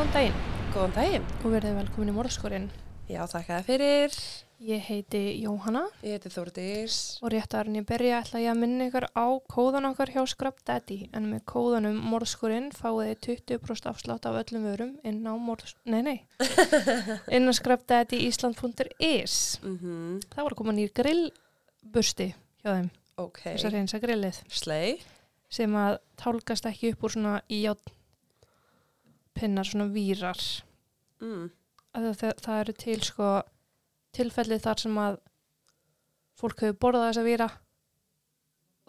Góðan daginn Góðan daginn. og verðið velkomin í morðskorinn. Já, þakka það fyrir. Ég heiti Jóhanna Ég heiti Þórdís. og réttar en ég byrja ætla ég að minna ykkur á kóðan okkar hjá Scrub Daddy en með kóðanum morðskorinn fáið þið 20% afslátt af öllum vörum inn á morðs... Nei, nei. inn á scrubdaddyisland.is Mm -hmm. Það var að koma nýr grillbusti hjá þeim, Ok. þess að reynsa grillið Slei. sem að tálgast ekki upp úr svona í játn pinnar, svona vírar. Mm. að það, það eru til sko tilfelli þar sem að fólk hefur borðað þessa víra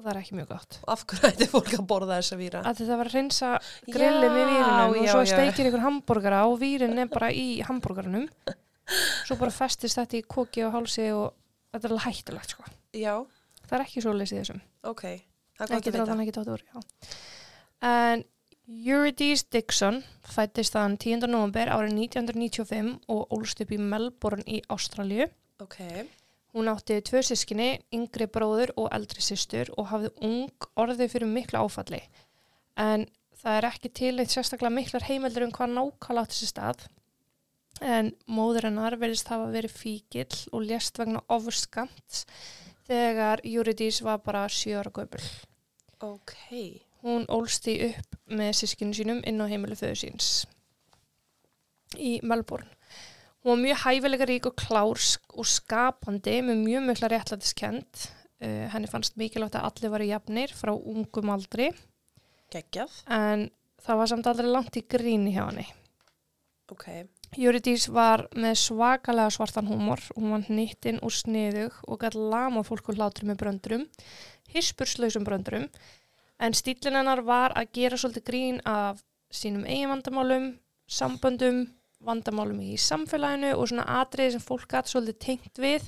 og það er ekki mjög gott af hverju ætti fólk að borða þessa víra? að það var að reynsa grillið með vírunum og já, svo já. steikir ykkur hambúrgara og vírin er bara í hambúrgaranum svo bara festist þetta í koki og hálsi og þetta er alveg hættulegt sko Já, það er ekki svo leysið þessum ok. Það er gott að vita. já. en Eurydice Dixon fættist þann 10. november árið 1995 og ólst upp í Melbourne í Ástralju Ok. Hún átti tvö sískinni, yngri bróður og eldri systur og hafði ung orðið fyrir miklu áfalli. En það er ekki til eitt sérstaklega miklar heimildur um hvað nákvæmlega átti sér stað. En móður hennar verðist hafa verið fíkil og lést vegna ofurskamt þegar Eurydice var bara sjö ára gömul. Ok. Hún ólst því upp með sískinu sínum inn á heimilu föðu síns í Melbourne. Hún var mjög hæfilega rík og klár sk- og skapandi með mjög mjög réttlætiskend. Uh, henni fannst mikilvægt að allir varu jafnir frá ungum aldri Geggjað. en það var samt aldrei langt í gríni hjá henni. Ok. Eurydice var með svakalega svartan húmor. Hún var nýttinn og sniðug og gæti lama fólk úr hlátri með bröndurum, hispurslausum bröndurum, en stílinn hennar var að gera svolítið grín af sínum eigin vandamálum, samböndum, vandamálum í samfélaginu og svona atriði sem fólk gæti svolítið tengt við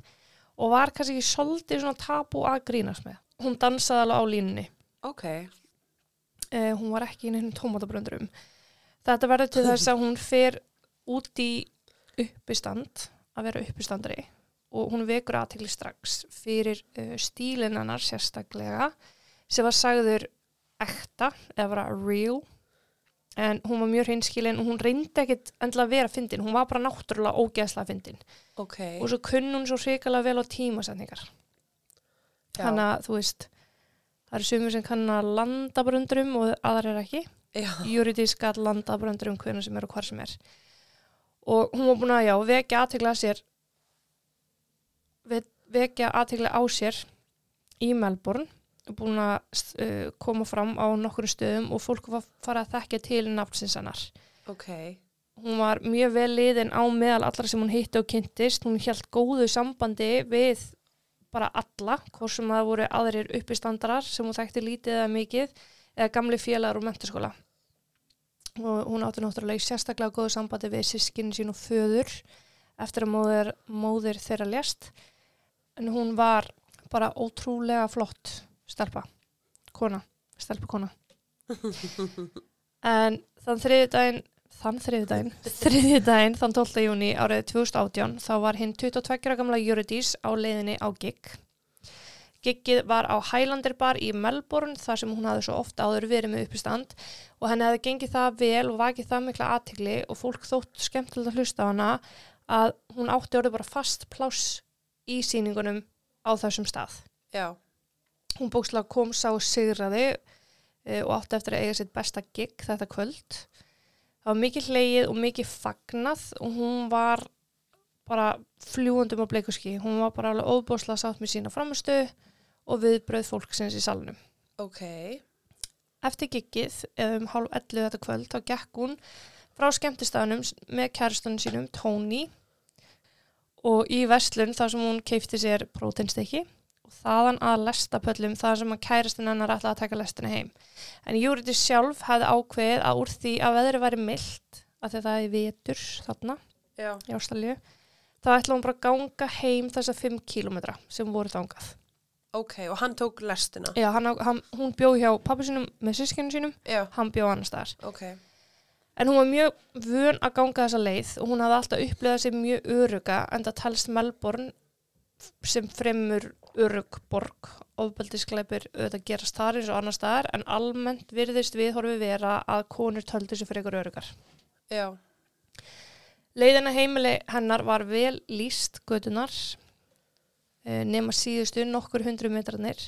og var kannski ekki svolítið svona tabu að grínast með. Hún dansaði alveg á línunni. Ok. Uh, hún var ekki í nefnum tómatabröndurum. Þetta verður til þess að hún fer út í uppistand, að vera uppistandari og hún vekur aðtegli strax fyrir uh, stílinn hennar sérstaklega sem var sagður ekta eða bara real. En hún var mjög hreinskilin og hún reyndi ekkit endilega að vera fyndin, hún var bara náttúrulega ógeðslega fyndin. Ok. og svo kunn hún svo hrikalega vel á tímasendingar þannig að þú veist það eru sumir sem kann að landa bröndurum og aðrar ekki. Já. Eurydice gæt landa bröndurum hvernig sem er og hvar sem er. Og hún var búin að já, vekja aðtegla sér ve- vekja aðtegla á sér í Melbourne búin að uh, koma fram á nokkur stöðum og fólk var farið að þekkja til nafnsins hennar. Ok. hún var mjög vel liðin á meðal allra sem hún hitti og kynntist. Hún held góðu sambandi við bara alla, hvort sem það voru aðrir uppistandarar sem hún þekkti lítið eða mikið eða gamli félagar úr mentaskóla og hún átti náttúrulega í sérstaklega góðu sambandi við sískinu sín og föður eftir að móðir, móðir þeirra lést. En hún var bara ótrúlega flott stelpa, kona stelpa kona en þann þriði daginn þann þriði daginn, þriði daginn þann 12. júni árið 2018 þá var hinn 22 ára gamla Eurydice á leiðinni á gig Giggið var á Highlander bar í Melbourne þar sem hún hafði svo ofta áður verið með uppistand og henni hefði gengið það vel og vakið það mikla aðtigli og fólk þótt skemmtilegt að hlusta á hana að hún átti orðið bara fast pláss í síningunum á þessum stað. Já. Hún bókslega kom sá sigraði e, og átti eftir að eiga sitt besta gig þetta kvöld. Það var mikið hleið og mikið fagnað og hún var bara fljúandum á bleikuski. Hún var bara alveg óbúslega sátt með sína framistu og viðbröð fólksins í salnum. Ok. Eftir giggið, eða um hálf 11 þetta kvöld, þá gekk hún frá skemmtistaðunum s- með kæristunum sínum, Tony, og í verslun þar sem hún keipti sér próteinstykki og þaðan að lestapöllum þar sem að kæristun hennar ætlaði að taka lestina heim. En Júriði sjálf hefði ákveðið að úr því að veðri væri mildt, að þetta er vetur þarna Já. í Ástralju, þá ætlaði hún bara að ganga heim þessa 5 kílómetra sem voru þangað. Ok. Og hann tók lestina. Já, hann, hann, hún bjó hjá pappi sínum með sískinu sínum, Já. hann bjó annars staðar. Ok. En hún var mjög vön að ganga þessa leið og hún hafði alltaf upplegað sér mjög öruga en það talst Melbourne sem fremur örug borg. Ofbeldisgleipir auðvitað gerast þar eins og annar staðar en almennt virðist viðhorfi vera að konur töldu sér fyrir ykkur örugar. Já. Leiðina heimili hennar var vel líst gödunar eh, nema síðustu nokkur hundru metrarnir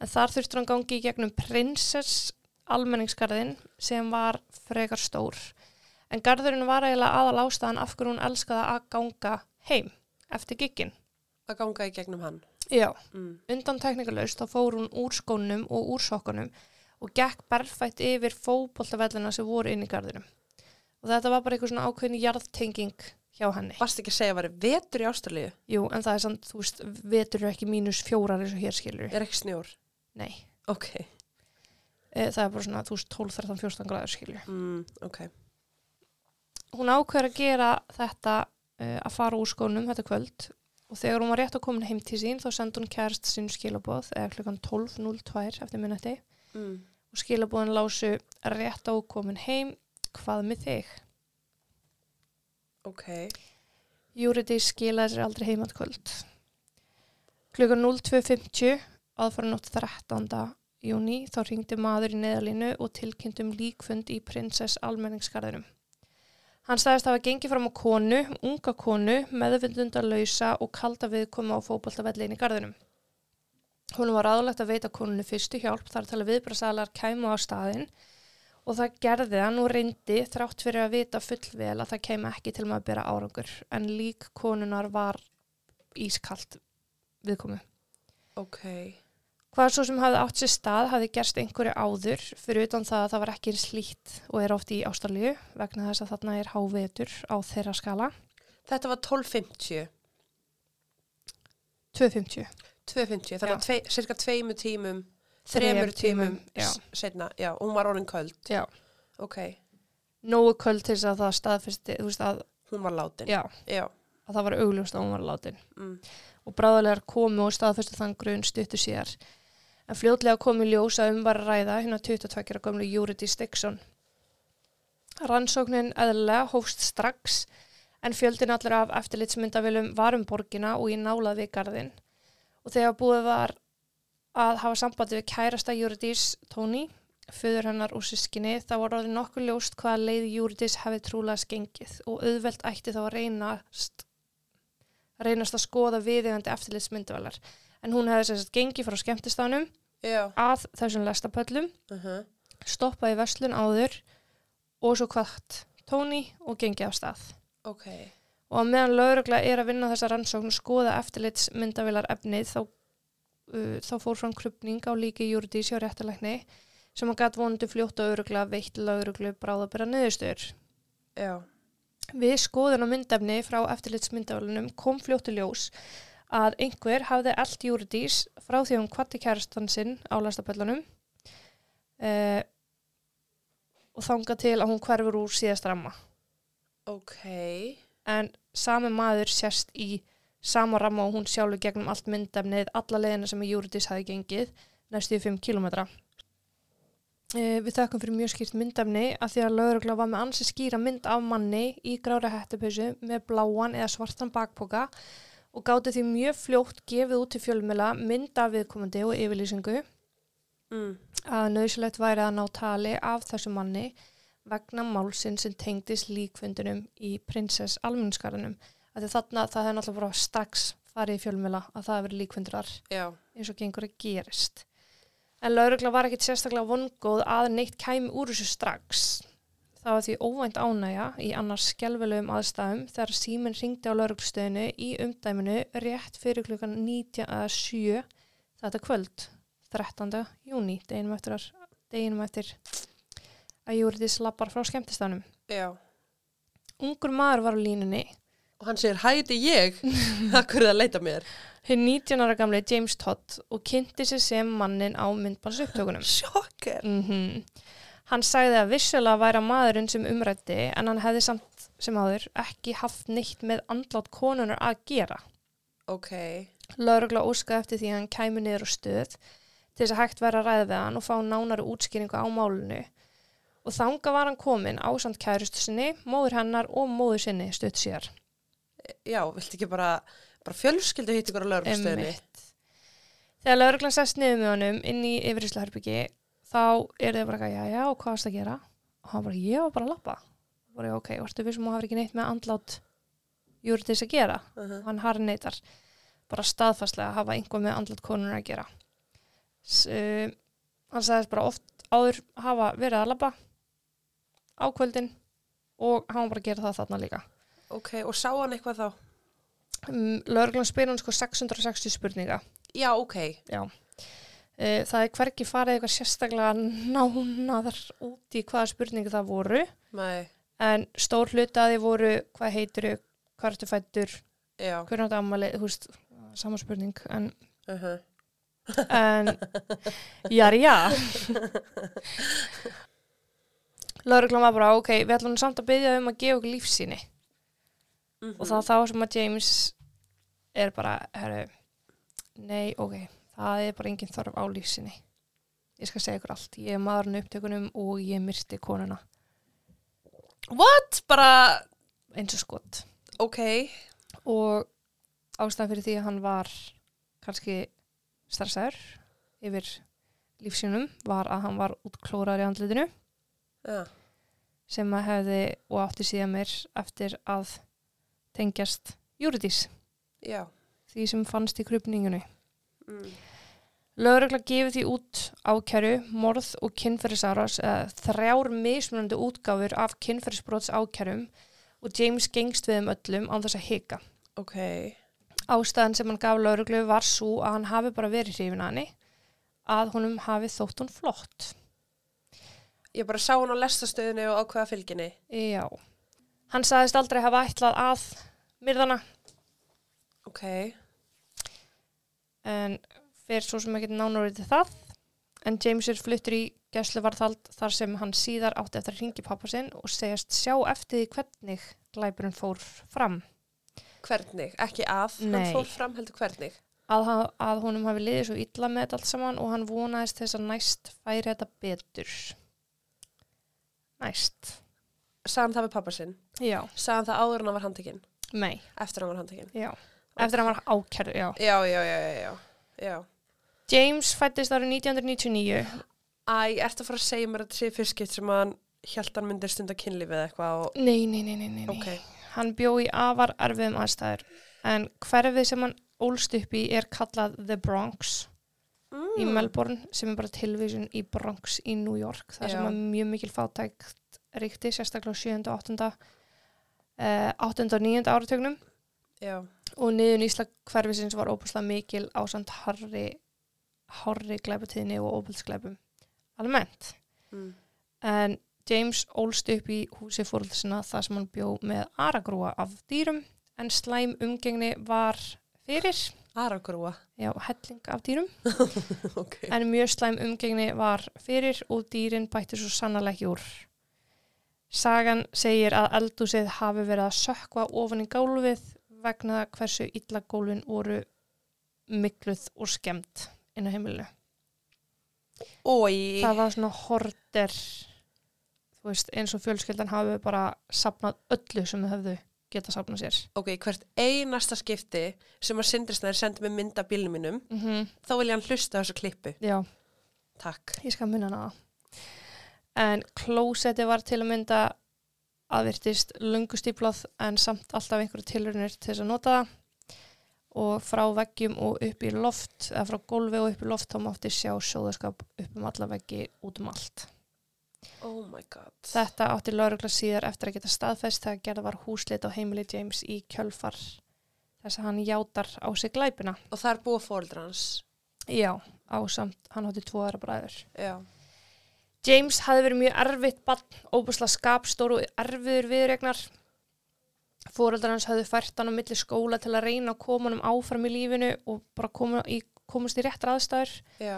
en þar þurftur hann gangi í gegnum prinsess almenningsgarðin sem var frekar stór en garðurinn var eiginlega aðal ástæðan af hverju hún elskaði að ganga heim eftir giggin. Að ganga í gegnum hann. Já, Mm. undan teknikalaust þá fór hún úr skónum og úr sokkunum og gekk berfætt yfir fótboltavellina sem voru inn í garðinum. Og þetta var bara eitthvað svona ákveðin jarðtenging hjá henni. Varst ekki að segja að væri vetur í Ástralíu? Jú, en það er samt, þú veist, vetur eru ekki mínus fjórar eins og hér skilur. Er ekki snjór? Nei, Ok. e, það er bara svona, þú veist, 12, 13, 14 gráður skilur. Mm, ok. Hún ákveður að gera þetta uh, að fara úr skónum þetta kvöld og þegar hún var rétt að koma heim til sín þá sendi hún kærst sinn skilabóð eða klukkan 12.02 eftir minnetti Mm. og skilabóðin lásu rétt á komin heim, hvað með þig? Ok. Júriti skilaði sér aldrei heimat kvöld. Klukkan 02.50 aðfara nótt 13. júni þá ringdi maður í neðalínu og tilkynntum líkfund í prinsess almenningskarðinum. Hann staðist hafa gengið fram á konu, unga konu, meðvindundalausa og kalda viðkoma á fótboltavelli inn í garðinum. Hún var aðlegt að veita konunni fyrstu hjálp þar til að viðbrasalar kæmu á staðinn og það gerði hann og reyndi þrátt fyrir að vita fullvel að það kemi ekki til maður að bera árangur en lík konunar var ískalt viðkomu. Ok. Hvað svo sem hafði átt sér stað hafði gerst einhverju áður fyrir utan það að það var ekki slíkt og er oft í Ástralíu vegna þess að þarna er hávetur á þeirra skala. Þetta var 12.50. 250. 2.50. Þannig að tvei, cirka tveimu tímum, Þremur tímum, já. s- seinna. Já, og hún var orðin köld. Já. Ok. Nógu köld til þess að það staðfesti, þú veist að, Hún var látin. já, Já. að það var augljóst að hún var látin. Mm. og bráðalegar komu og staðfestu þann grunn stuttu síðar. En fljótlega komu ljósa um var ræða hérna 22. gömlu Júriti Stigson. Rannsóknin eðlilega hófst strax en fjöldin allir af eftirlitsmyndavélum var um borgina og í nálað við garðin. Og þegar búið var að hafa sambandi við kærasta Júritis Tóni, föður hennar og sískinni, þá var orðið nokkuð ljóst hvaða leið Júritis hefði trúlega skengið og auðvelt ætti þá að reynast reynast að skoða viðegandi eftirlitsmyndavælar. En hún hefði sérst gengið frá skemmtistánum Já. að þessum lestapöllum, Uh -huh. stoppaði verslun áður og svo kvart tóni og gengið af stað. Ok. Og að meðan laurugla er að vinna þessa rannsókn skoða eftirlitsmyndavælar efnið þá, uh, þá fór fram krupning á líki Júrdís hjá réttalækni sem að gæt vonandi fljótt og örugla veitt lauruglu bráðabera niðurstöður. Já. Við skoðun á myndefni frá eftirlitsmyndavælunum kom fljóttu ljós að einhver hafði allt Júridís frá því hún kvatti kærastan sinn á lastapöllunum eh, og þanga til að hún hverfur úr síðast ramma. Ok. En sami maður sérst í sama ramma og hún sjálfur gegnum allt myndefnið alla leiðina sem Júridís hafi gengið næstu í 5 kilometra. Eh, við þakkum fyrir mjög skýrt myndefni að því að laurugla var með ansi skýra mynd af manni í grára hættupausu með bláan eða svartan bakpoka og gáti því mjög fljótt gefið út til fjölmjöla mynd af viðkomandi og yfirlýsingu Mm. að nöðsilegt væri að ná tali af þessu manni vegna málsinn sem tengdist líkfundunum í prinsess almennskarðunum. Þarna það hefði náttúrulega bara strax farið í fjölmjöla að það hefði verið líkfundurar Já. eins og gengur að gerist. En laurugla var ekkit sérstaklega vongóð að neitt kæmi úr þessu strax. Það var því óvænt ánægja í annars skelvelegum aðstæðum þegar síminn ringdi á lauruglustöðinu í umdæminu rétt fyrir klukkan 19 að 7 þetta kvöld, 13. júni, deginum eftir, deginum eftir að Júriðis lappar frá skemmtistanum. Já. Ungur maður var á línunni Og hann segir, hæti ég? Akkur er það að leita mér? hinn 19 ára gamli James Todd og kynnti sig sem mannin á myndbalsupptökunum. Sjokker. Mm Hann sagði að vissulega væri maðurinn sem umrætti en hann hefði samt sem áður ekki haft neitt með andlátt konunar að gera. Ok. Laurugla óskaði eftir því að hann kæmi niður á stöð til þess að hægt væri að ræða við hann og fá nánari útskýringu á málunu. Og þanga var hann komin á samt kærustu sinni, móður hennar og móður sinni stutt síðar. Já, viltu ekki bara, bara fjölskyldu hitt ykkur á lauruglustöðinni? Einmitt. Þegar lauruglan sest niður með honum inn í yfirýslaherbyggi þá er þau bara, já, já, og hvað varst að gera? Og hann bara, ég var bara að lappa. voru ég ok, varstu við sem hún hafi ekki neitt með andlát Júriðis að gera Uh -huh. hann har neytar bara staðfastlega að hafa einhver með andlat konur að gera S uh, hann sagðist bara oft áður hafa verið að labba á kvöldin og hann bara gera það þarna líka Ok, og sá hann eitthvað þá? um, Lörglann spyr hann sko 660 spurninga Já, ok. já uh, það er hvergi farið eitthvað sérstaklega nánaðar út í hvaða spurningu það voru. Nei, en stór hlutaði voru hvað heitir hvað ertu fættur, hvernig áttu ammali þú veist, sama spurning en Uh -huh. en já, já Lörglann var bara, ok, við ætlum samt að byggja um að gefa okkur lífsýni. Mhm. og það þá sem að James er bara, herru nei, ok, það er bara engin þörf á lífsýni ég skal segja ykkur allt, ég er maðurinn upptökunum og ég myrti konuna What? Bara, eins og skott ok. og ástæðan fyrir því að hann var kannski stressaður yfir lífsýnum var að hann var útklórar í andlitinu Já. sem að hefði og átti síðan mér eftir að tengjast Júridís, Já. því sem fannst í krupningunni. Mm. Lögregla gefið því út ákæru, morð og kynferðisárás eða þrjár mismunandi útgáfur af kynferðisbrots ákærum og James gengst við um öllum án þess að hika. Ok. Ástæðan sem hann gaf lögreglu var svo að hann hafi bara verið hrifin að henni, að honum hafi þótt hún flott. Ég bara sá hann á lestastöðinu og ákveða fylginni. Já. Hann sagðist aldrei hafa ætlað að myrðana Ok. En fer svo sem ekki nánar til það. En James er fluttur í gæsluvarðhald þar sem hann síðar átti eftir að ringi pappa sinn og segjast sjá eftir því hvernig glæpurinn fór fram. Hvernig? Ekki að. Nei. Hann fór fram heldur hvernig. Að, að honum hafi liðið svo illa með allt saman og hann vonaðist þess að næst færi þetta betur. Næst. Sagði hann það við pappa sinn. Já. Sagði hann það áður en hann var handtekinn. Nei. Eftir hann var handtekinn. Já. Eftir að hann var ákærðu, já. Já, já, já, já, já. James fættist árið 1999. Æ, ertu að fara að segja mér að þetta sé fyrskipt sem að hann held hann myndir stunda kynlífið eða eitthvað og... Nei, nei, nei, nei, nei. Ok. Hann bjó í afar erfiðum aðstæður en hverfið sem hann ólst upp í er kallað The Bronx Mm. í Melbourne sem er bara tilvísun í Bronx í New York. Það Já. sem að mjög mikil fátækt ríkti, sérstaklega á 7. og 8. Uh, 8. og 9. áratögnum Já. Og niðun Ísla hverfisins var óbúslega mikil á samt harri, harri glæpatíðni og óbúlsglæpum almennt. Mm. En James ólst upp í húsi fórhaldsina þar sem hann bjó með aragrúa af dýrum en slæm umgengni var fyrir, Aragrúa. já, helling af dýrum ok. en mjög slæm umgengni var fyrir og dýrin bætti svo sannlega ekki úr. Sagan segir að eldúsið hafi verið að sökva ofan í gólfið vegna hversu illa gólfin voru mikluð og skemmt inn á heimilinu. Ói. það var svona horter þú veist, eins og fjölskyldan hafi bara sapnað öllu sem þau höfðu geta sapnað sér Ok, hvert einasta skipti sem að sindrisnæður sendi mig mynd af bílnum mínum, mm -hmm. þá vil ég hann hlusta þessu klippu. já, Takk. ég skal munna hana en klósetti var til að mynda aðvirtist lungustíplað en samt alltaf einhverju tilrunir til þess að nota það og frá veggjum og upp í loft eða frá gólfi og upp í loft þá mátti sjá sjóðaskap upp um alla veggi út um allt Oh my god. Þetta átti laurugla síðar eftir að geta staðfest þegar gerða var húslit á heimili James í kjölfar þess að hann játar á sig glæpina. Og það er búið fóldra hans. Já, á samt, hann átti tvo aðra bræður. Já. James hafði verið mjög erfitt bann, óbúslega skapstór og erfiður viðregnar. Fóreldrar hans hafði fært hann á milli skóla til að reyna að koma hann áfram í lífinu og bara koma í, komast í réttar aðstæður. Já.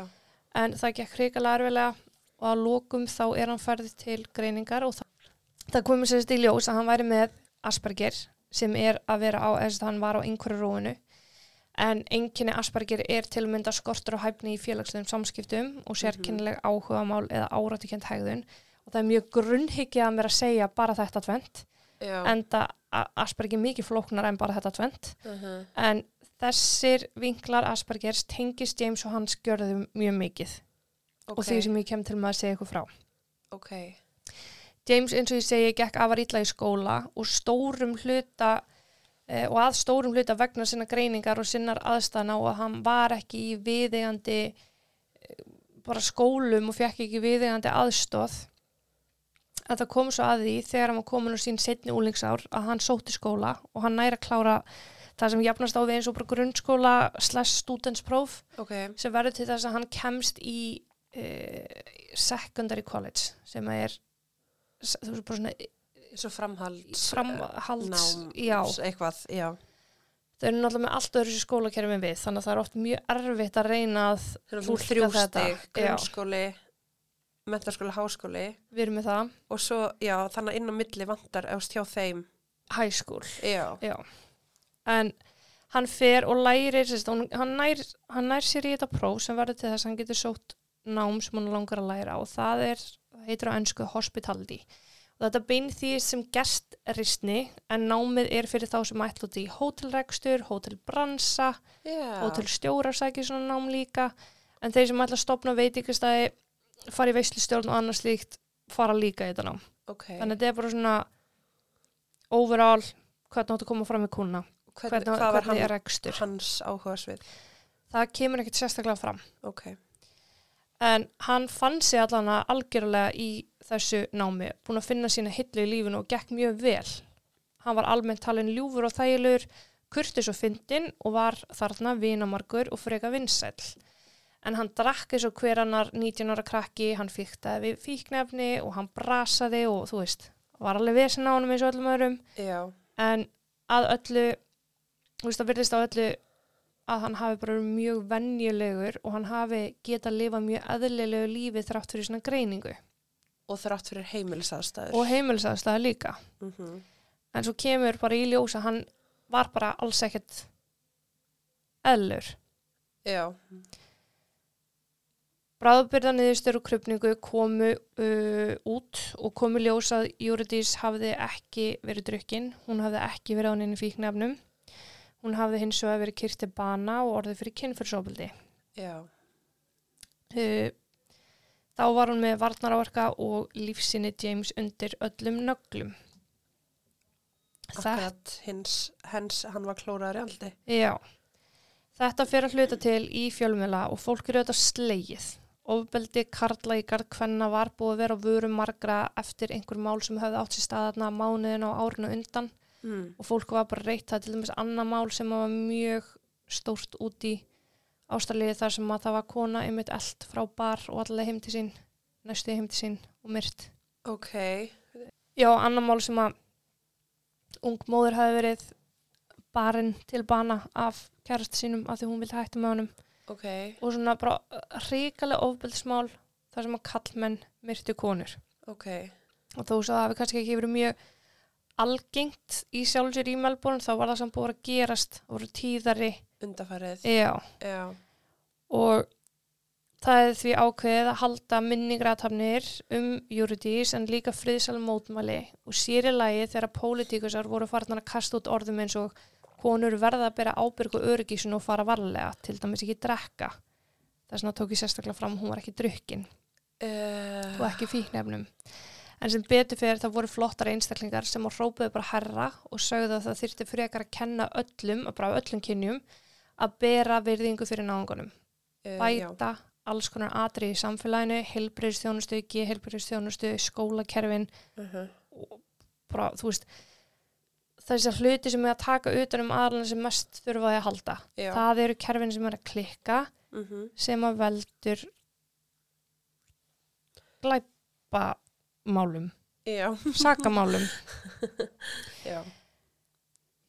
en það gekk hrikalega erfilega og að lokum þá er hann færði til greiningar og það, það komið sérst í ljós að hann væri með Asperger sem er að vera á, eða hann var á einhverju róinu en einkinni Asperger er til að mynda skortur og hæfni í félagslegum samskiptum og sérkennileg áhugamál eða árættikend hegðun og það er mjög grunnhyggja að mér að segja bara þetta tvent en það Asperger mikið flóknar en bara þetta tvent Uh en þessir vinklar Aspergers tengist James og hans gjörðum mjög mikið Ok. og því sem ég kem til með að segja ykkur frá. Ok. James eins og ég segi gekk afar illa í skóla og stórum hluta og að stórum hluta vegna sinna greiningar og sinnar aðstæðna og að hann var ekki í viðeigandi eh, bara skólum og fekk ekki viðeigandi aðstóð að það kom svo að því þegar hann var komin á sín setni úlingsár að hann sótti skóla og hann næra að klára það sem jafnast á við eins og bara grunnskóla slash studentspróf ok, sem verður til þess að hann kemst í uh, secondary college sem er þú veist bara svona svo framhalds framhalds nám, já, eitthvað, já. Þau eru náttúrulega með allt öðru skólakerfi en við þannig að það er oft mjög erfitt að reyna að þrjú þetta. grunnskóli mentaskóli, háskóli. Við erum með það, og svo, já, þannig að inn á milli vantar eða hjá þeim. High school. Já, já, en hann fer og lærir sérst, hann, nær, hann nær sér í þetta próf sem verður til þess að hann getur sótt nám sem hann langar að læra og það er, það heitir á ennsku hospitality þetta bein því sem gestristni en námið er fyrir þá sem ætla út í hótelrekstur, hótelbransa já. hótelstjórar sækir svona nám líka. En þeir sem ætla að stopna veitingastæði fara í veislustjórn og annars slíkt fara líka í þetta nám. Ok, þannig að þetta er bara svona overall hvernig áttu að koma fram með kuna hvernig, hvernig, hvað var hann, hans áhuga svið það kemur ekkert sérstaklega fram. Ok, en hann fann sig allan að algjörlega í þessu námi búin að finna sína hillu í lífinu og gekk mjög vel. Hann var almennt talin ljúfur og þægilegur kurtis og fyndin og var þarna vinamarkur og freka vinsæll. En hann drakk eins og hver annar 19 ára krakki, hann fíktaði við fíknefni og hann brasaði og þú veist, var alveg vesen á honum eins og öllum öðrum. Já, en að öllu þú veist það virðist á öllu að hann hafi bara mjög venjulegur og hann hafi getað að lifa mjög eðlilegu lífi þrátt fyrir svona greiningu. Og þrátt fyrir heimilisaðstæður. Og heimilisaðstæða líka. Mm en svo kemur bara í ljós að hann var bara alls ekkert eðlur. Já, Bráðbyrðaniðurstur og krupningu komu uh, út og komu ljós að Júridís hafði ekki verið drukkin, hún hafði ekki verið á henni fíknefnum. Hún hafði hins vegar verið kyrt til bana og orðið fyrir kynfyrsofbildi. já, Uh, þá var hún með varnaráverka og lífsinni James undir öllum nöglum. akkurat hins, hens, hann var klóraður í aldi Já, þetta fer að hluta til í fjölmjöla og fólk eru auðvitað slegið. Ofbeldi Karla í garð hvenna var búið að vera á vörum margra eftir einhver mál sem höfði átt sér staðarna mánuðin á árinu undan mm. og fólk var bara reytt það til dæmis annað mál sem var mjög stórt út í ástraliði þar sem að það var kona einmitt eld frá bar og allavega heim til sín, næstu heim til sín og myrt. ok, Já, annað mál sem að ung móður hafi verið barinn til bana af kærast sínum af því hún vildi hætta með honum. Ok. Og svona bara ríkalega ofbeldismál þar sem að kallmenn myrtu konur. Ok, og þó svo það hafi kannski ekki verið mjög algengt í sjálfsir í Melbourne þá var það samt búið að gerast og voru tíðari. Já, og það er því ákveðið að halda minningrathafnir um Eurydice en líka friðsælum mótmæli. Og sér í lagi þegar pólitíkusar voru farnar að kasta út orðum eins og konur verða að bera ábyrg og öryggisun og fara varlega, til dæmis ekki drekka. Þess vegna tók ég sérstaklega fram hún var ekki drukkin. Uh, og ekki fíknefnum en sem betur fyrir það voru flottar einstaklingar sem á hrópuðu bara herra og sögðu að það þyrfti frekar að kenna öllum, að bara öllum kynjum að bera virðingu fyrir náungunum uh, já, bæta alls konar atri í samfélaginu, heilbriðstjónustu, geheilbriðstjónustu, skólakerfin uh og bara, þú veist, þessar hluti sem er að taka utan um aðalina sem mest þurfaði að halda. já. Það eru kerfin sem er að klikka mhm, sem að veldur glæpamálum, já, sakamálum.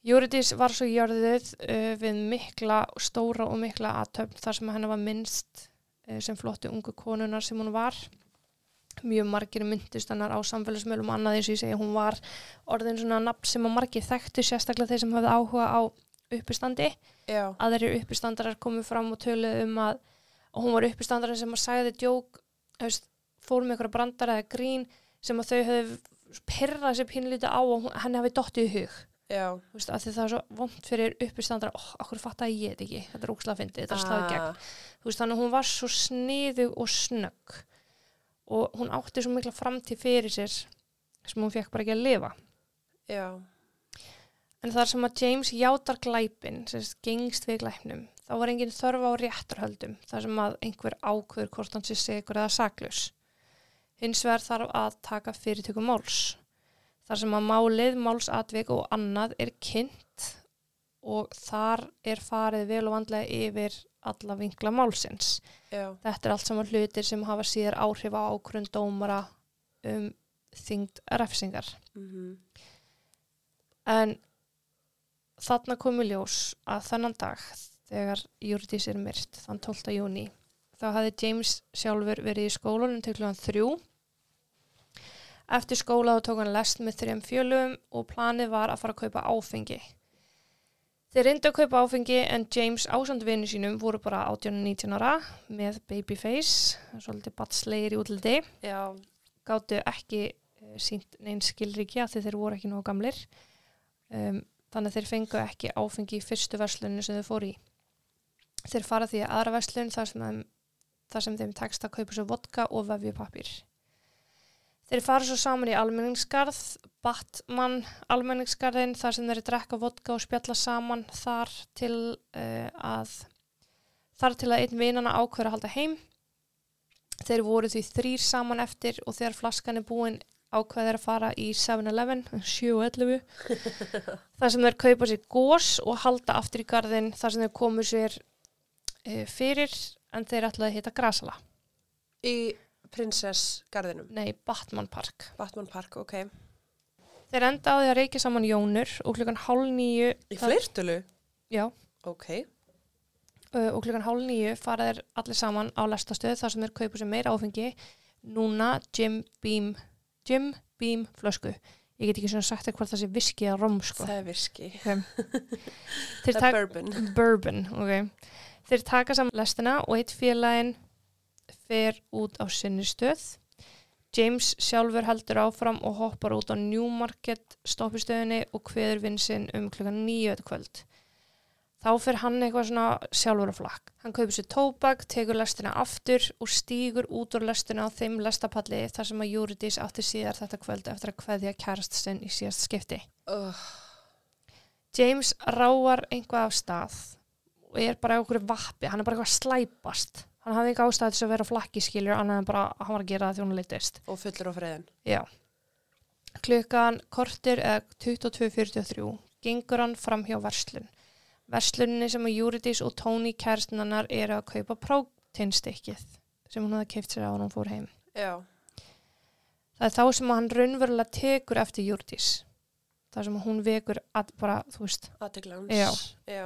Júridís var svo jörðuð uh, við mikla, stóra og mikla aðtöfn þar sem hennar var minnst uh, sem flotti ungu konunar sem hún var. Mjög margir myndist hennar á samfélagsmiðlum og annað eins og ég segja, hún var orðin svona nafn sem að margir þekktu sérstaklega þeir sem hafði áhuga á uppistandi. já, Aðrir uppistandarar komu fram og töluðu um að og hún var uppistandara sem að sagði djók, hefst, fór með einhverja brandara eða grín sem að þau höfðu pyrrað sér pínlítið á og henni hafi dottið í hug já, þú veist, að það er svo vond fyrir uppistandara oh, okkur fatt að ég þetta ekki, þetta er ókslega fyndið þetta er slagið gegn, Ah, þú veist, þannig að hún var svo sniðug og snögg og hún átti svo mikla framtíð fyrir sér sem hún fekk bara ekki að lifa. Já. En þar sem að James játar glæpin, sem gengst við glæpnum, þá var engin þörf á rétturhöldum, þar sem að einhver ákveður hvort hann sé sigur eða saklaus. Hins vegar þarf að taka fyrirtöku máls, þar sem að málið, málsatvik og annað er kynnt og þar er farið vel og vandlega yfir alla vinkla málsins. Já. Þetta er allt saman hlutir sem hafa síðar áhrif á ákvörðun dómara um þyngd refsingar. Mm En þarna komi ljós að þennan dag þegar Júrdís er myrt, þann 12. júni, þá hafði James sjálfur verið í skólanum til klugan þrjú. Eftir skóla þá tók hann lest með þrjum fjölum og planið var að fara að kaupa áfengi. Þeir reyndu að kaupa áfengi en James ásand vinnu sínum voru bara 18-19 ára með babyface, svolítið batslegir í útliti Já. gáttu ekki uh, sínt neins skilríkja því þeir voru ekki nógu gamlir um, þannig að þeir fengu ekki áfengi í fyrstu versluninu sem þau fóru í þeir fara því að aðra verslun þar sem, þar sem þeim tekst að kaupa svo vodka og vefjupapír þeir fara svo saman í almenningskarð Batman almenningskarðin þar sem þeir drekka vodka og spjalla saman þar til uh, að þar til að einn vinana ákveður að halda heim Þeir voru því þrýr saman eftir og þegar flaskan er búin ákveðir að fara í 7-Eleven, 7-11, þar sem þeir kaupa sér gós og halda aftur í garðin þar sem þeir komu sér e, fyrir en þeir ætlaði að hitta Grasala. Í Princess Garðinum. Nei, Batman Park. Batman Park, ok. Þeir enda á því að reykja saman jónur og klukkan hálf nýju... Í fleirtölu? Já, Ok. og klukkan hálf nýju fara þeir allir saman á lestastöð þar sem þeir kaupa sér meira áfengi. Núna Jim Beam, Jim Beam flösku. Ég get ekki svona sagt eitthvað það sé viski eða rom, sko. Það er viski. Okay. Það er bourbon. Bourbon, ok. Þeir taka saman lestina og eitt félagin fer út á sinni stöð. James sjálfur heldur áfram og hoppar út á Newmarket stoppistöðinni og kveður vinsinn um klukkan þetta kvöld. Þá fer hann eitthvað svona sjálfur á flakk. Hann kaupir sér tóbak, tekur lestina aftur og stígur út úr lestina á þeim lestapalli þar sem að Júridís átti síðar þetta kvöld eftir að kveðja kærast sinn í síðast skipti. Uh, James ráar einhvað af stað og er bara okkur vappi, hann er bara eitthvað að slæpast hann hafði ekki ástæði til að vera flakki skiljur annað en bara að hann var að gera það því hún litist og fullur á friðin. já klukkan kortir eða 22.43 gengur hann fram hjá verslun versluninni sem að Júridís og Tony kærstinanar eru að kaupa próteinstykkið sem hún hafði keift sér á hann hún fór heim Já. það er þá sem hann raunverulega tekur eftir Júridís það sem hún vekur að bara, þú veist Aðteglans. Já. Já.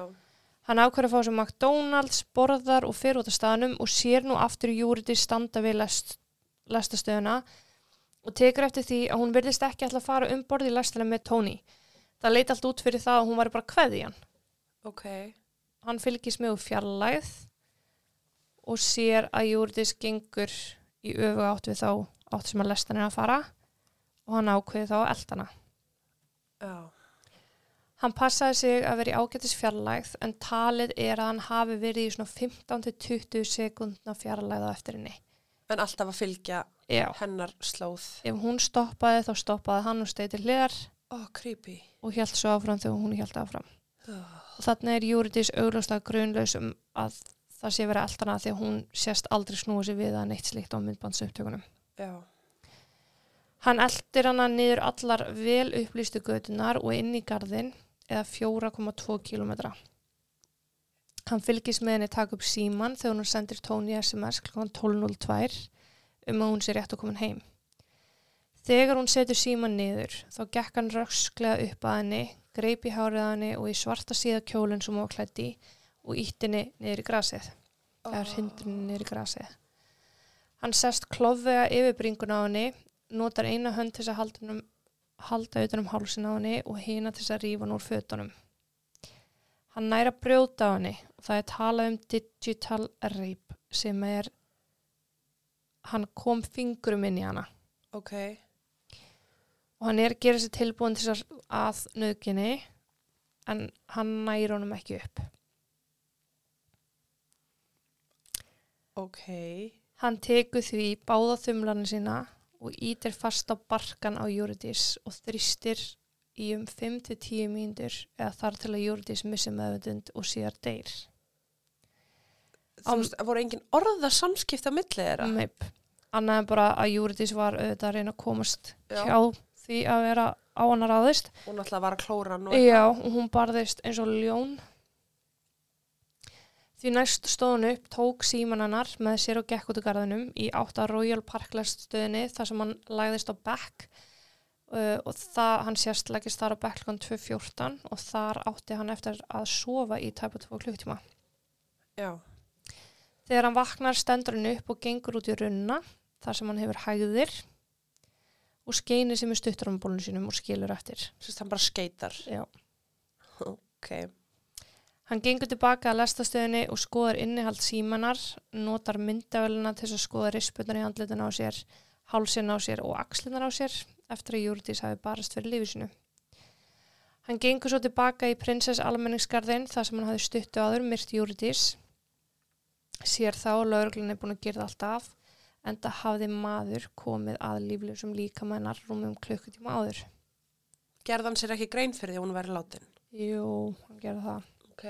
Hann ákveður að fá sem McDonalds, borðar og fyrir út af staðnum og sér nú aftur Júriti standa við lest, lestastöðuna og tekur eftir því að hún virðist ekki ætla að fara um borði í lestina með Tony. Það leit allt út fyrir það að hún var bara kveði hann. Ok. Hann fylgist með úr fjarlægð og sér að Júritis gengur í öfu átt við þá átt sem að lestan er að fara og hann ákveði þá eldana. Já. Hann passaði sig að vera í ágætis fjarlægð en talið er að hann hafi verið í svona 15-20 sekundna fjarlægð á eftir henni. En alltaf að fylgja Já. hennar slóð. Ef hún stoppaði þá stoppaði hann og steiti hliðar oh, creepy. og hjælt svo áfram þegar hún hjælt áfram. Oh. Og þannig er Júritis augljóslega grunlaus um að það sé verið eldana því að hún sést aldrei snúið sér við að neitt slíkt á myndbandsupptökunum. Já. Hann eldir hana niður allar vel upplýstu götunar og inn í garðin eða 4,2 kilometra. Hann fylgist með henni taka upp síman þegar hún sendir Tony SMS kl. 12.02 um að hún sé rétt að koma heim. Þegar hún setur síman niður þá gekk hann rösklega upp að henni, greip í hárið að henni og í svarta síða kjólinn sem hún var klætt í og ítt henni niður í grasið, eða hindrinni niður í grasið. Hann sest klofvega yfir bringuna á henni notar eina hönd til þess að halda, um, halda utan um hálsin á henni og hina til þess að rífa hann úr fötunum. Hann næra brjóta á henni og það er talað um digital rape sem er hann kom fingurum inn í hana Ok. og hann er að gera sér tilbúin til þess að nöðginni en hann næra honum ekki upp. Ok. Hann tekur því báða þumlarni sína og ítir fast á barkan á Júridís og þrýstir í um 5-10 mínútur eða þar til að Júridís missi meðvendund og síðar deyr. Þú veist, voru engin orða samskipt á milli þeirra? Meip. Annað en bara að Júridís var auðvitað að reyna að komast Já. hjá því að vera á hann ráðist. Hún ætlaði að vara að klóra hann og Já, og hún barðist eins og ljón. Því næst stóð hún upp, tók síman hennar með sér og gekk út úr garðinum í átt að Royal Parklest stöðinni þar sem hann lagðist á bekk uh, og það, hann sérst leggist þar á bekk klukkan 2.14 og þar átti hann eftir að sofa í tæpa 2 klukktíma. Já. Þegar hann vaknar stendur hann upp og gengur út í runna þar sem hann hefur hægðir og skeini sem er stuttur á bólunum sínum og skilur eftir. Sérst hann bara skeitar. Já. Ok. Hann gengur tilbaka að lestastöðinni og skoðar innihald símanar, notar myndavöluna til að skoða risputnar í handlitin á sér, hálsin á sér og axlinar á sér eftir að Júrdís hafi barast fyrir lífi sinu. Hann gengur svo tilbaka í prinsess almenningsgarðin þar sem hann hafi stuttu áður myrt Júrdís. Sér þá lauruglun er búin að gera allt af en það hafði maður komið að líflösum líkamænar rúmum klukkutíma áður. Gerðan sér ekki grein fyrir því að hún væri látin? Jú, hann gerði það. Ok.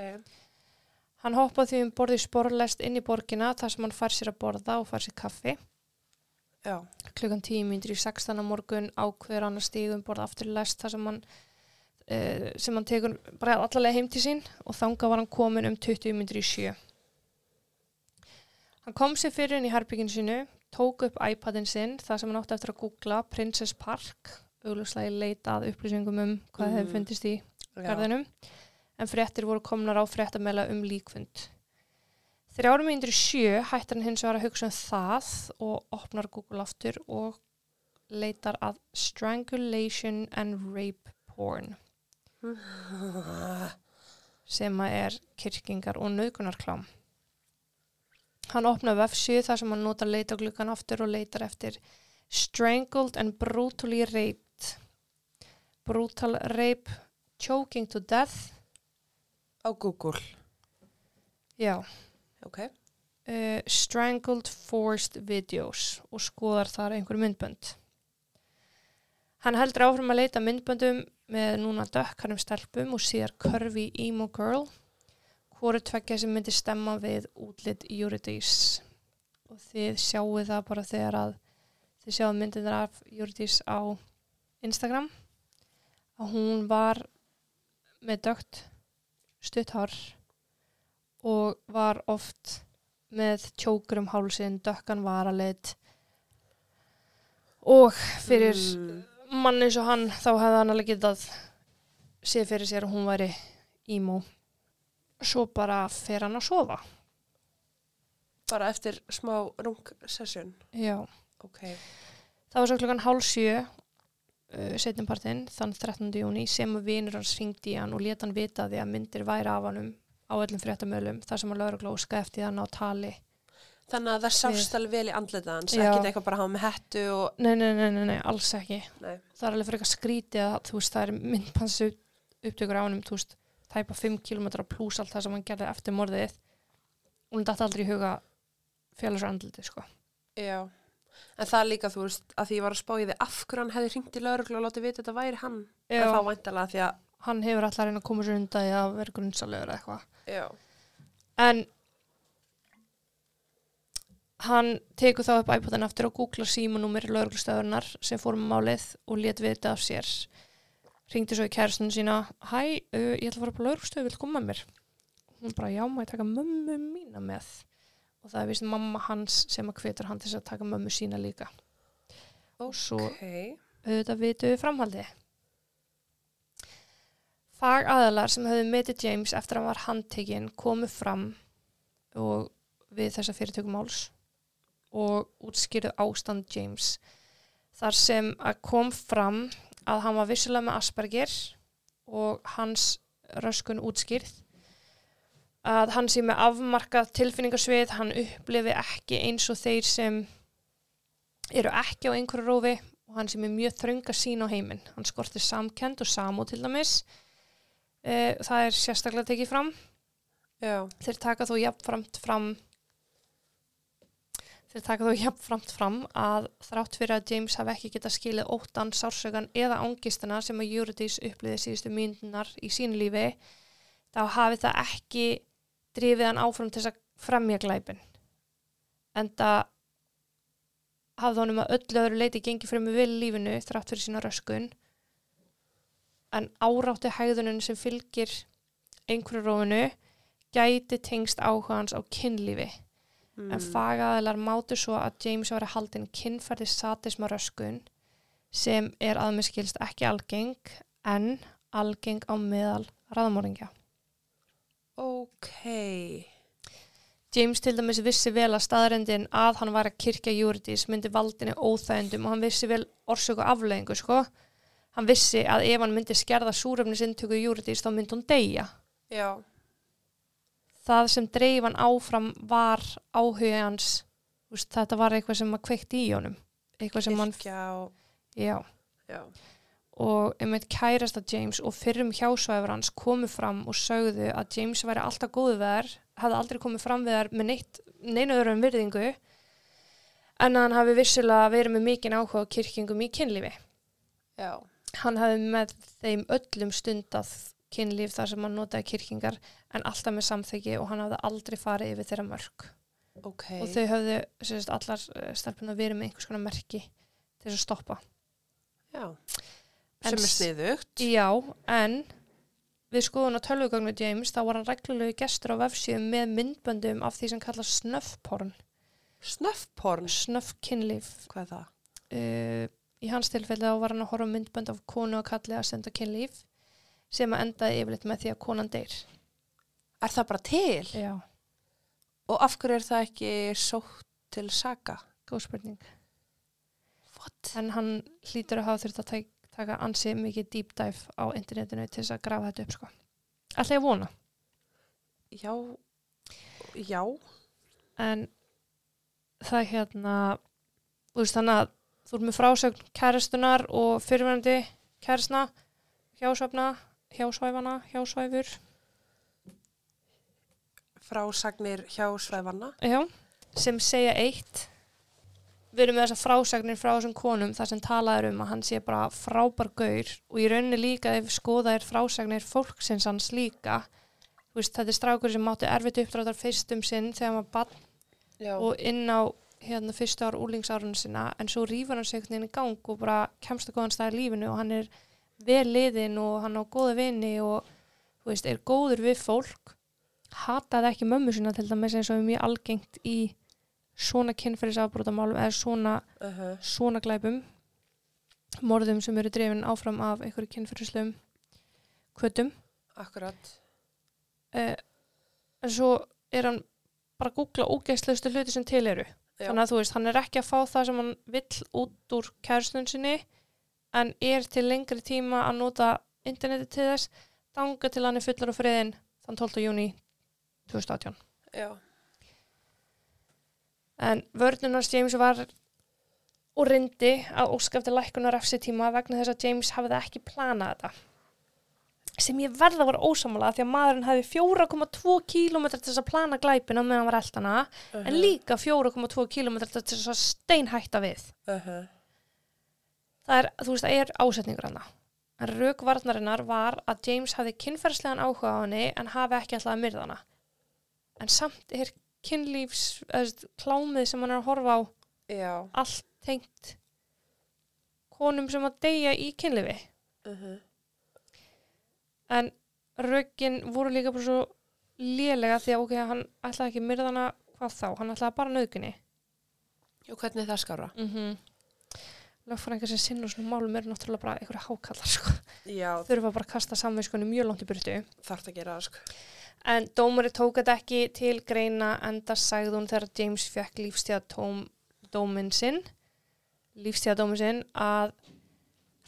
Hann hoppaði því um borði sporlest inn í borgina þar sem hann fær sér að borða og fær sér kaffi. Já. Klukkan 10 mínútur í 16. morgun ákveður hann að stíga um borða aftur lest þar sem hann, uh, sem hann tekur bara allavega heim til sín og þanga var hann komin um 20 mínútur í 7. Hann kom sér fyrir inn í herbygginu sínu, tók upp iPadin sinn þar sem hann átti eftir að googla Princess Park, auglustlega leita að upplýsingum um hvað Mhm. hefur fundist í Já. En fréttir voru komnar á fréttamela um líkfund. Þrjárum í sjö hættar hann hins vegar að hugsa um það og opnar Google aftur og leitar að strangulation and rape porn sem að er kyrkingar og nöðgunarklám. Hann opnar vefsíðu þar sem hann notar leita glukkan aftur og leitar eftir strangled and brutally raped brutal rape choking to death Á Google. já, Ok. uh, strangled forced videos og skoðar þar einhver myndbönd. Hann heldur áfram að leita myndböndum með núna dökkarum stelpum og síðar curvy emo girl. Hvoru tveggja sem myndi stemma við útlit Eurydice. Og þið sjáu það bara þegar að þið sjáu myndinir af Eurydice á Instagram. Að hún var með dögt stutthár og var oft með tjókur um hálsin, dökkan varalit og fyrir Mm. mann eins og hann þá hefði hann alveg getað séð fyrir sér að hún væri emo svo bara fer hann að sofa Bara eftir smá rung session. já, Ok. það var svo klukkan hálf sjö uh, setjumpartinn þann 13. júni sem að vinur hans ringdi hann og leta hann vita því að myndir væri af hannum á öllum fréttamöðlum þar sem að laurugla óska eftir hann á tali Þannig að það sást alveg vel í andlita hans, ekkert eitthvað bara hafa með hettu og... nei, nei, nei, nei, nei, alls ekki Nei. það er alveg fyrir eitthvað skrítið að þú veist það er myndpansu upptökur á veist, tæpa 5 km pluss allt það sem hann gerði eftir morðið og hún dætti aldrei í huga félags andliti sko Já. En það er líka, þú veist, að því ég var að spá í því af hverju hann hefði hringt í lauruglu og látið vita þetta væri hann. En þá væntalega því að... hann hefur alltaf reyna að koma sér undan í að vera grunnsalegur eða eitthvað. Já. en hann tekur þá upp iPodin aftur og googlar símanúmer lauruglustöðurnar sem fór með málið og let vita af sér. Ringdi svo í kærastun sína hæ, uh, ég ætla að fara på lauruglustöðu, vil koma mér? Hún bara, já, má ég taka mömmu mína með og það er vist mamma hans sem að hvetur hann til þess að taka mömmu sína líka og svo auðvitað vitu framhaldi. Fagaðalar sem höfðu metið James eftir að hann var handtekinn komu fram og við þessa fyrirtökumáls og útskýrðu ástand James. Þar sem að kom fram að hann var vissulega með Asperger og hans röskun útskýrð að hann sé með afmarkað tilfinningarsvið, hann upplifi ekki eins og þeir sem eru ekki á einhverju rófi og hann sem er mjög þrönga sín á heiminn. Hann skortir samkend og samú til dæmis. E, það er sérstaklega tekið fram. Já. Þeir taka þó jafnframt fram þeir taka þó hjapframt fram að þrátt fyrir að James hafi ekki getað skilið óttan, sársögan eða ángistana sem að Eurydice uppliði síðustu myndunar í sín lífi þá hafi það ekki drifið hann áfram til að fremja glæpin en það hafði honum að öllu öðru leiti gengið fyrir með vil lífinu þrátt fyrir sína röskun en áráttu hægðunum sem fylgir einhverju rófinu gæti tengst áhugans á kynlífi Mm. en fagaðilar mátu svo að James var að haldin kynferði satisma röskun sem er aðmiskilst ekki algeng en algeng á meðal raðmóringja. Ok. James til dæmis vissi vel að staðrendin að hann var að kirkja Júridís myndi valdinni óþægendum og hann vissi vel orsöku afleðingu sko. Hann vissi að ef hann myndi skerða súrefnisintöku Júridís þá myndi hún deyja. Já. Það sem dreif hann áfram var áhuga hans, þetta var eitthvað sem að kveikti í honum. Eitthvað sem hann, Kirkja og, já. já. Og einmitt kærasta James og fyrrum hjásvæfur hans komu fram og sögðu að James væri alltaf góðu við þær, hefði aldrei komið fram við þær með neitt, neina öðru en virðingu en hann hafi vissilega verið með mikinn áhuga kirkingum í kynlífi. Já. Hann hafi með þeim öllum stundað kynlíf þar sem hann notaði kirkingar en alltaf með samþyggi og hann hafði aldrei farið yfir þeirra mörg Ok. og þau sérst, allar stelpunar verið með einhvers konar merki til að stoppa. Já. En Sem er s- sniðugt. Já, en við skoðum á tölvugagnu James þá var hann reglulegu gestur á vefsíðum með myndböndum af því sem kallast snöffporn, Snöffporn. snöffkynlíf. Hvað er það? Uh, í hans tilfelli þá var hann að horfa myndbönd af konu og kalli að senda kynlíf sem að endaði yfirleitt með því að konan deyr. Er það bara til? Já, Og af hverju er það ekki sótt til saga? góð spurning. What? En hann hlýtur að hafa þurft að taka ansi mikið deep dive á internetinu til þess að grafa þetta upp sko. Ætla ég vona. Já. Já. en það er hérna þú veist þannig að þú ert með frásögn kæristunar og fyrirverandi kæristna hjásvæfna, hjásvæfana, hjásvæfur Frásagnir hjá svæfanna. já, sem segja eitt við erum með þessar frásagnir frá þessum konum þar sem talaður um að hann sé bara frábær gaur og í rauninni líka ef skoða er frásagnir fólksins hans líka. Veist, þetta er strákur sem mátti erfitt uppdráttar fyrst um sinn þegar maður bann og inn á hérna fyrstu ár úlingsárunum sinna en svo rýfur hann sig veginn í gang og bara kemst að góðan stað í lífinu og hann er vel liðin og hann á góða vini og veist, er góður við fólk. Hataði ekki mömmu sína til dæmis eins og er mjög algengt í svona kynferðisafbrótamálum eða svona, Uh -huh. svona glæpum morðum sem eru drefin áfram af einhverju kynferðislegum kvötum Akkurat. uh, en svo er hann bara að googla ógeðslegustu hluti sem til eru Já. þannig að þú veist, hann er ekki að fá það sem hann vill út úr kærstun sinni en er til lengri tíma að nota interneti til þess danga til hann er fullur á friðin þann 12. júni 2018 Já. En vörnunars James var og reyndi að óska eftir lækkunar tíma vegna þess að James hafði ekki planað þetta. Sem ég verða var ósamála því að maðurinn hefði 4,2 km til þess að plana glæpina meðan hann var eldana Uh en líka 4,2 km til þess að steinhætta við. Uh -huh. það er, þú veist, það er ásetningur hana en raukvarnarinnar var að James hafði kynferðslegan áhuga á henni en hafi ekki alltaf að myrða hana. En samt er kynlífs veist, klámið sem hann er að horfa á Já. allt tengt konum sem að deyja í kynlífi Uh -huh. en rökin voru líka bara svo lélega því að ok, hann ætlaði ekki að myrða hana hvað þá, hann ætlaði bara nöðgunni Og hvernig er það skára? mm -hmm. lögfræðingar sem sinna svona málum eru náttúrulega bara einhverju hákallar sko. Þurfa bara að kasta samvinskunni mjög langt í burtu þarf að gera það sko. En dómari tók þetta ekki til greina enda sagði hún þegar James fekk lífstíða dómin sinn lífstíða dómin sinn að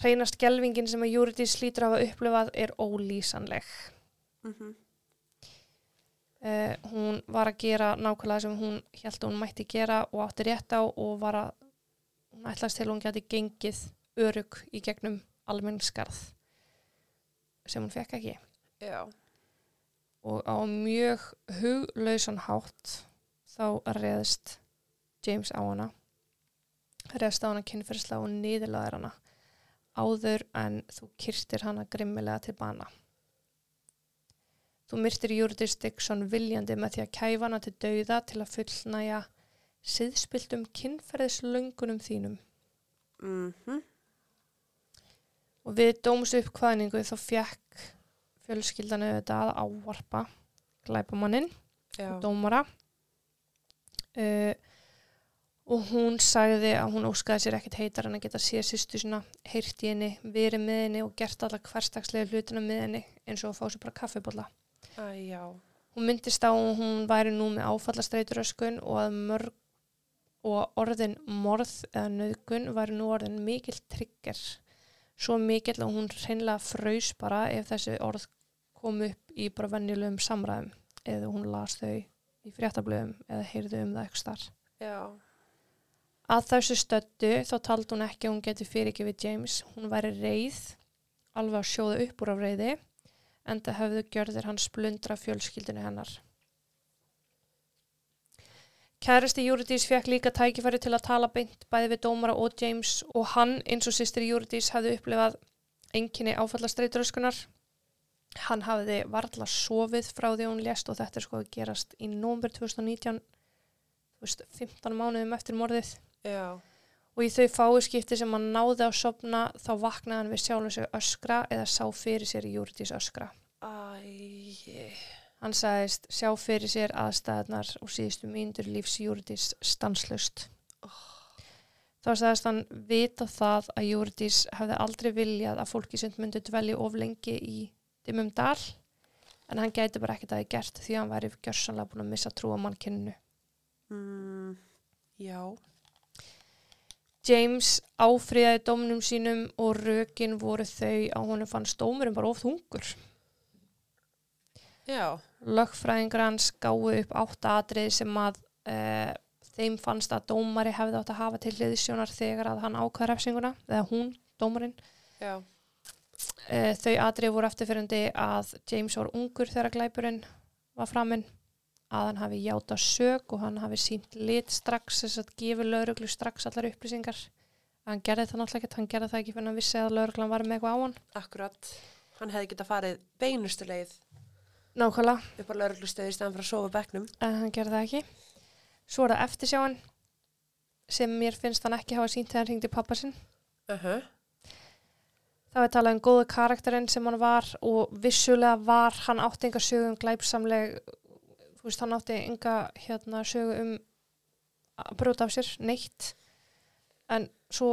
hreinast gelvingin sem að Júriðis slítur hafa upplifað er ólýsanleg Mm -hmm. Uh, hún var að gera nákvæmlega sem hún held að hún mætti gera og átti rétt á og var að hún ætlaðist til að hún geti gengið örug í gegnum almennskarð sem hún fekk ekki Já. Og á mjög huglausan hátt þá reðist James á hana rest á hana kynferðslega og niðurlaðir hana áður en þú kyrstir hana grimmilega til bana. Þú myrtir Júrdis Dixon viljandi með því að kæfa hana til dauða til að fullnæja siðspiltum kynferðislöngunum þínum. Mhm. Og við dómsu uppkvæðningu þá fjekk fjölskyldan auðvitað að ávarpa glæpamannin Já. og dómara uh, og hún sagði að hún óskaði sér ekkert heitar en að geta séð sýstu svona heyrt í henni, verið með henni og gert alla hverstagslega hlutina með henni eins og að fá sér bara kaffibólla. Hún myndist á að hún væri nú með áfallastreituröskun og að mörg og orðin morð eða nöðgun væri nú orðin mikill trigger svo mikill að hún hreinlega fraus bara ef þessi orð kom upp í bara venjulegum samræðum eða hún las þau í fréttablöðum eða heyrðu um það eitthvað starf. Já. Að þessu stöddu þá taldi hún ekki að hún geti fyrirgefið James. Hún væri reið, alveg að sjóða upp úr af reiði, en það höfðu gjörðir hans blundra fjölskyldinu hennar. Kærasti Júridís fekk líka tækifæri til að tala beint bæði við dómara og James og hann eins og sýstir Júridís hafði upplifað enginni áfallastreituröskunar. Hann hafði varla sofið frá því hún lést og þetta er sko að gerast í nómber 2019, þú veist, 15 mánuðum eftir morðið Já. og í þau fáu skipti sem hann náði að sopna þá vaknaði hann við sjálfum sig öskra eða sá fyrir sér Júrdís öskra. Æ, Hann sagðist sjá fyrir sér aðstæðnar og síðustu mínútur lífs Júrdís stanslust. Þá sagðist hann vita það að Júrdís hefði aldrei viljað að fólki sem myndi dvelja of lengi í dimmum dal en hann gæti bara ekkert að það gert því að hann væri gjörsanlega búin að missa trú á mannkinninu. mm, já. James áfriðaði dómnum sínum og rökin voru þau að honum fannst dómurinn bara of þungur. Já. Lögfræðingur hans gáði upp átta atrið sem að e, þeim fannst að dómari hefði átt að hafa til hliðisjónar þegar að hann ákvæða refsinguna, eða hún, dómarinn. Já. E, þau atrið voru eftirfyrandi að James var ungur þegar glæpurinn var framinn, að hann hafi játa sög og hann hafi sínt lit strax, þess að gefi lauruglu strax allar upplýsingar. Hann gerði það náttúrulega ekki, hann gerði það ekki fyrir að hann vissi að lauruglan var með eitthvað á hann. Akkurat. Hann hefði getað farið beinustu leið Nákvæmlega. upp á lauruglustöði í staðan fyrir að sofa á bekknum. en hann gerði það ekki. Svo er það eftirsjáin sem mér finnst hann ekki hafa sínt þegar hann ringdi pappa sinn. Uh -huh. Það var talað um góða karakterinn sem hann var og vissulega var hann átti enga sögu um glæpsamleg, þú veist hann átti enga hérna, sögu um að brjóta af sér, neitt. En svo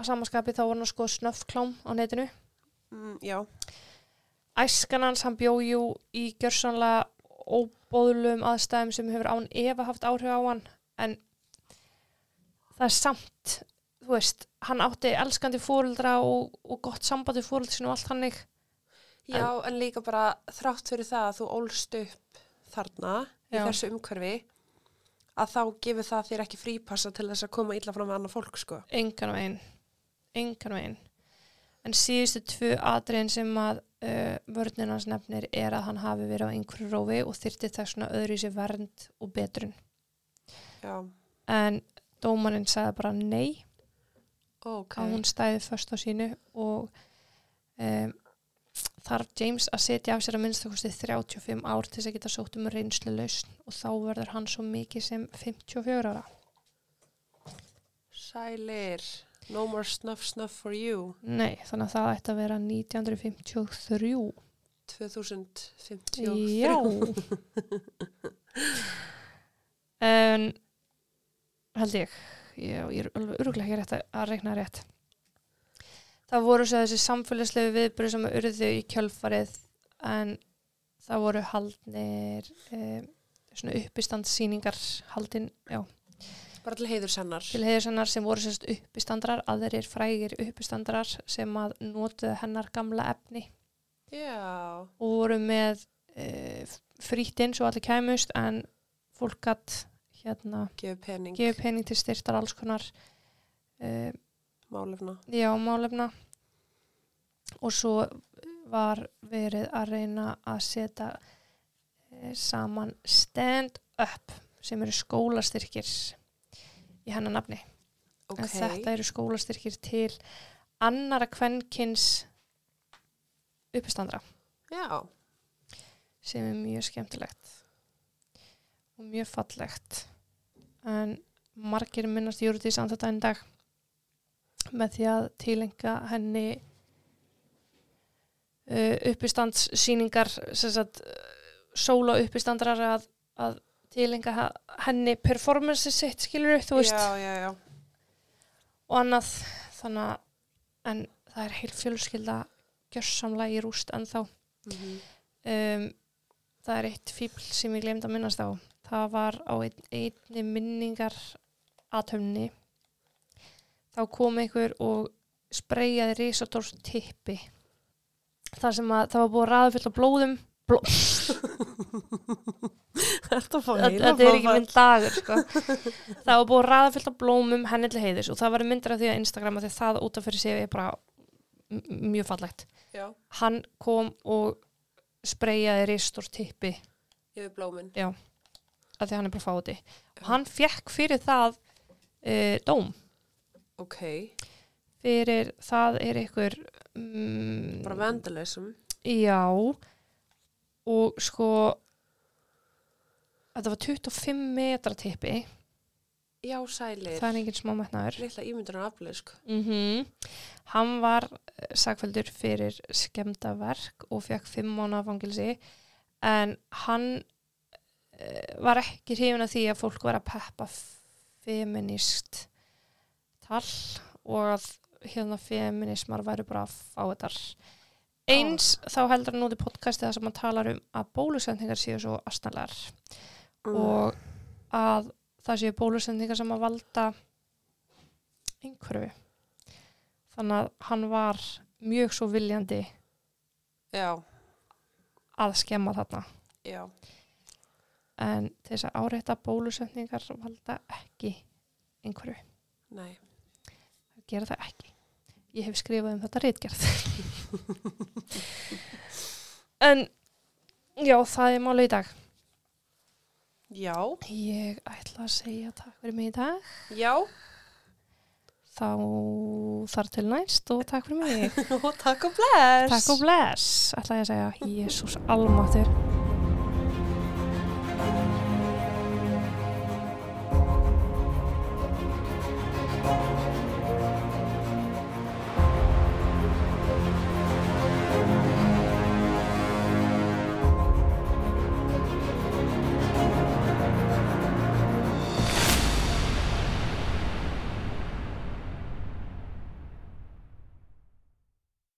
að samaskapi þá var hann sko snöfklám á netinu. Mm, já. Æskan hans, hann bjóju í gjörsanlega óbóðlum aðstæðum sem hefur án efa haft áhrif á hann en það er samt þú veist, hann átti elskandi fóruldra og, og gott sambandi fóruldra sinu og allt hannig Já, en, líka bara þrátt fyrir það að þú ólst upp þarna í Já. þessu umhverfi að þá gefur það þér ekki frípassa til þess að koma illa fram með annað fólk, sko. engan veginn engan veginn en síðustu tvö atriðin sem að uh, vörninn hans nefnir er að hann hafi verið á einhverju rófi og þyrti þessuna öðru í sér vernd og betrun Já. en dómarinn sagði bara nei Ok. að hún stæði först á sínu og um, þarf James að setja af sér að minnst kosti 35 ár til þess að geta sótt um reynslu lausn og þá verður hann svo mikið sem 54 ára. Sælir. No more snuff snuff for you. Nei, þannig að það ætti að vera 1953. 2053. Já. en held ég, já, ég er alveg öruglega ekki rétt að, að reikna rétt. Það voru svo þessi samfélagslegu viðbyrju sem urðu í kjölfarið en það voru haldnir um, svona uppistandsýningar haldin, já, Bara til heiður sannar. til heiðursennar sem voru sérst uppistandrar, aðrir frægir uppistandrar sem að notuðu hennar gamla efni Já. og voru með e, frýtt inn svo allir kæmust en fólk gatt hérna Gefur pening. pening til styrtar alls konar e, Málefna. já, málefna og svo var verið að reyna að setja e, saman stand up sem eru skólastyrkir í hennar nafni ok. en þetta eru skólastyrkir til annara kvenkins uppistandra Já, sem er mjög skemmtilegt og mjög fallegt en margir minnast þetta einn dag með því að tilenga henni uh, uppistandssýningar sagt sóla uppistandrar að, að tilenga henni performance sitt skilur þú veist. Já, já, já. og annað þannig að en það er heil fjölskylda gjörsamlega í rúst en þá Mm um, það er eitt fíbl sem ég glemt að minnast á það var á ein, einni minningar aðtöfni þá kom einhver og spreyjaði risatórs tippi. Þar sem að það var búið fullt af blóðum. Bló, Þetta þetta er ekki minn dagur sko. það var búið fullt af blómum henni til heiðis og það var myndir af því að Instagram að því að það út af fyrir sig er bara mjög fallegt. Já, hann kom og spreyjaði ristórs tippi. Yfir blóminn. Af því hann er bara fáti og hann fekk fyrir það uh, dóm. Ok, fyrir það er ykkur mm, bara vandalism. já. Og sko þetta var 25 metra tippi. Já, sælir. það er engin smá metnaður. Lilla ímyndunar aflið, sko. mm hann var eh, sakfældur fyrir skemda verk og fekk fimm mánu fangilsi en hann var ekki hrifin af því að fólk var að peppa feminist tal og að hérna feminismar væri bara að fá þetta. Eins þá heldur hann út í podcasti það sem hann talar um að bólusendingar séu svo astnælar Mm. og að það séu bólusendingar sem að valda einhverfi þannig að hann var mjög svo viljandi Já, að skemma þarna. Já. En þess að áreita bólusendingar valda ekki einhverju, Nei. það gera það ekki ég hef skrifað um þetta reitgerð en já, það er máli í dag Já. ég ætla að segja takk fyrir mig í dag Já. þá þar til næst og takk fyrir mig og takk og bless. takk og bless, ætla ég að segja Jésús almáttur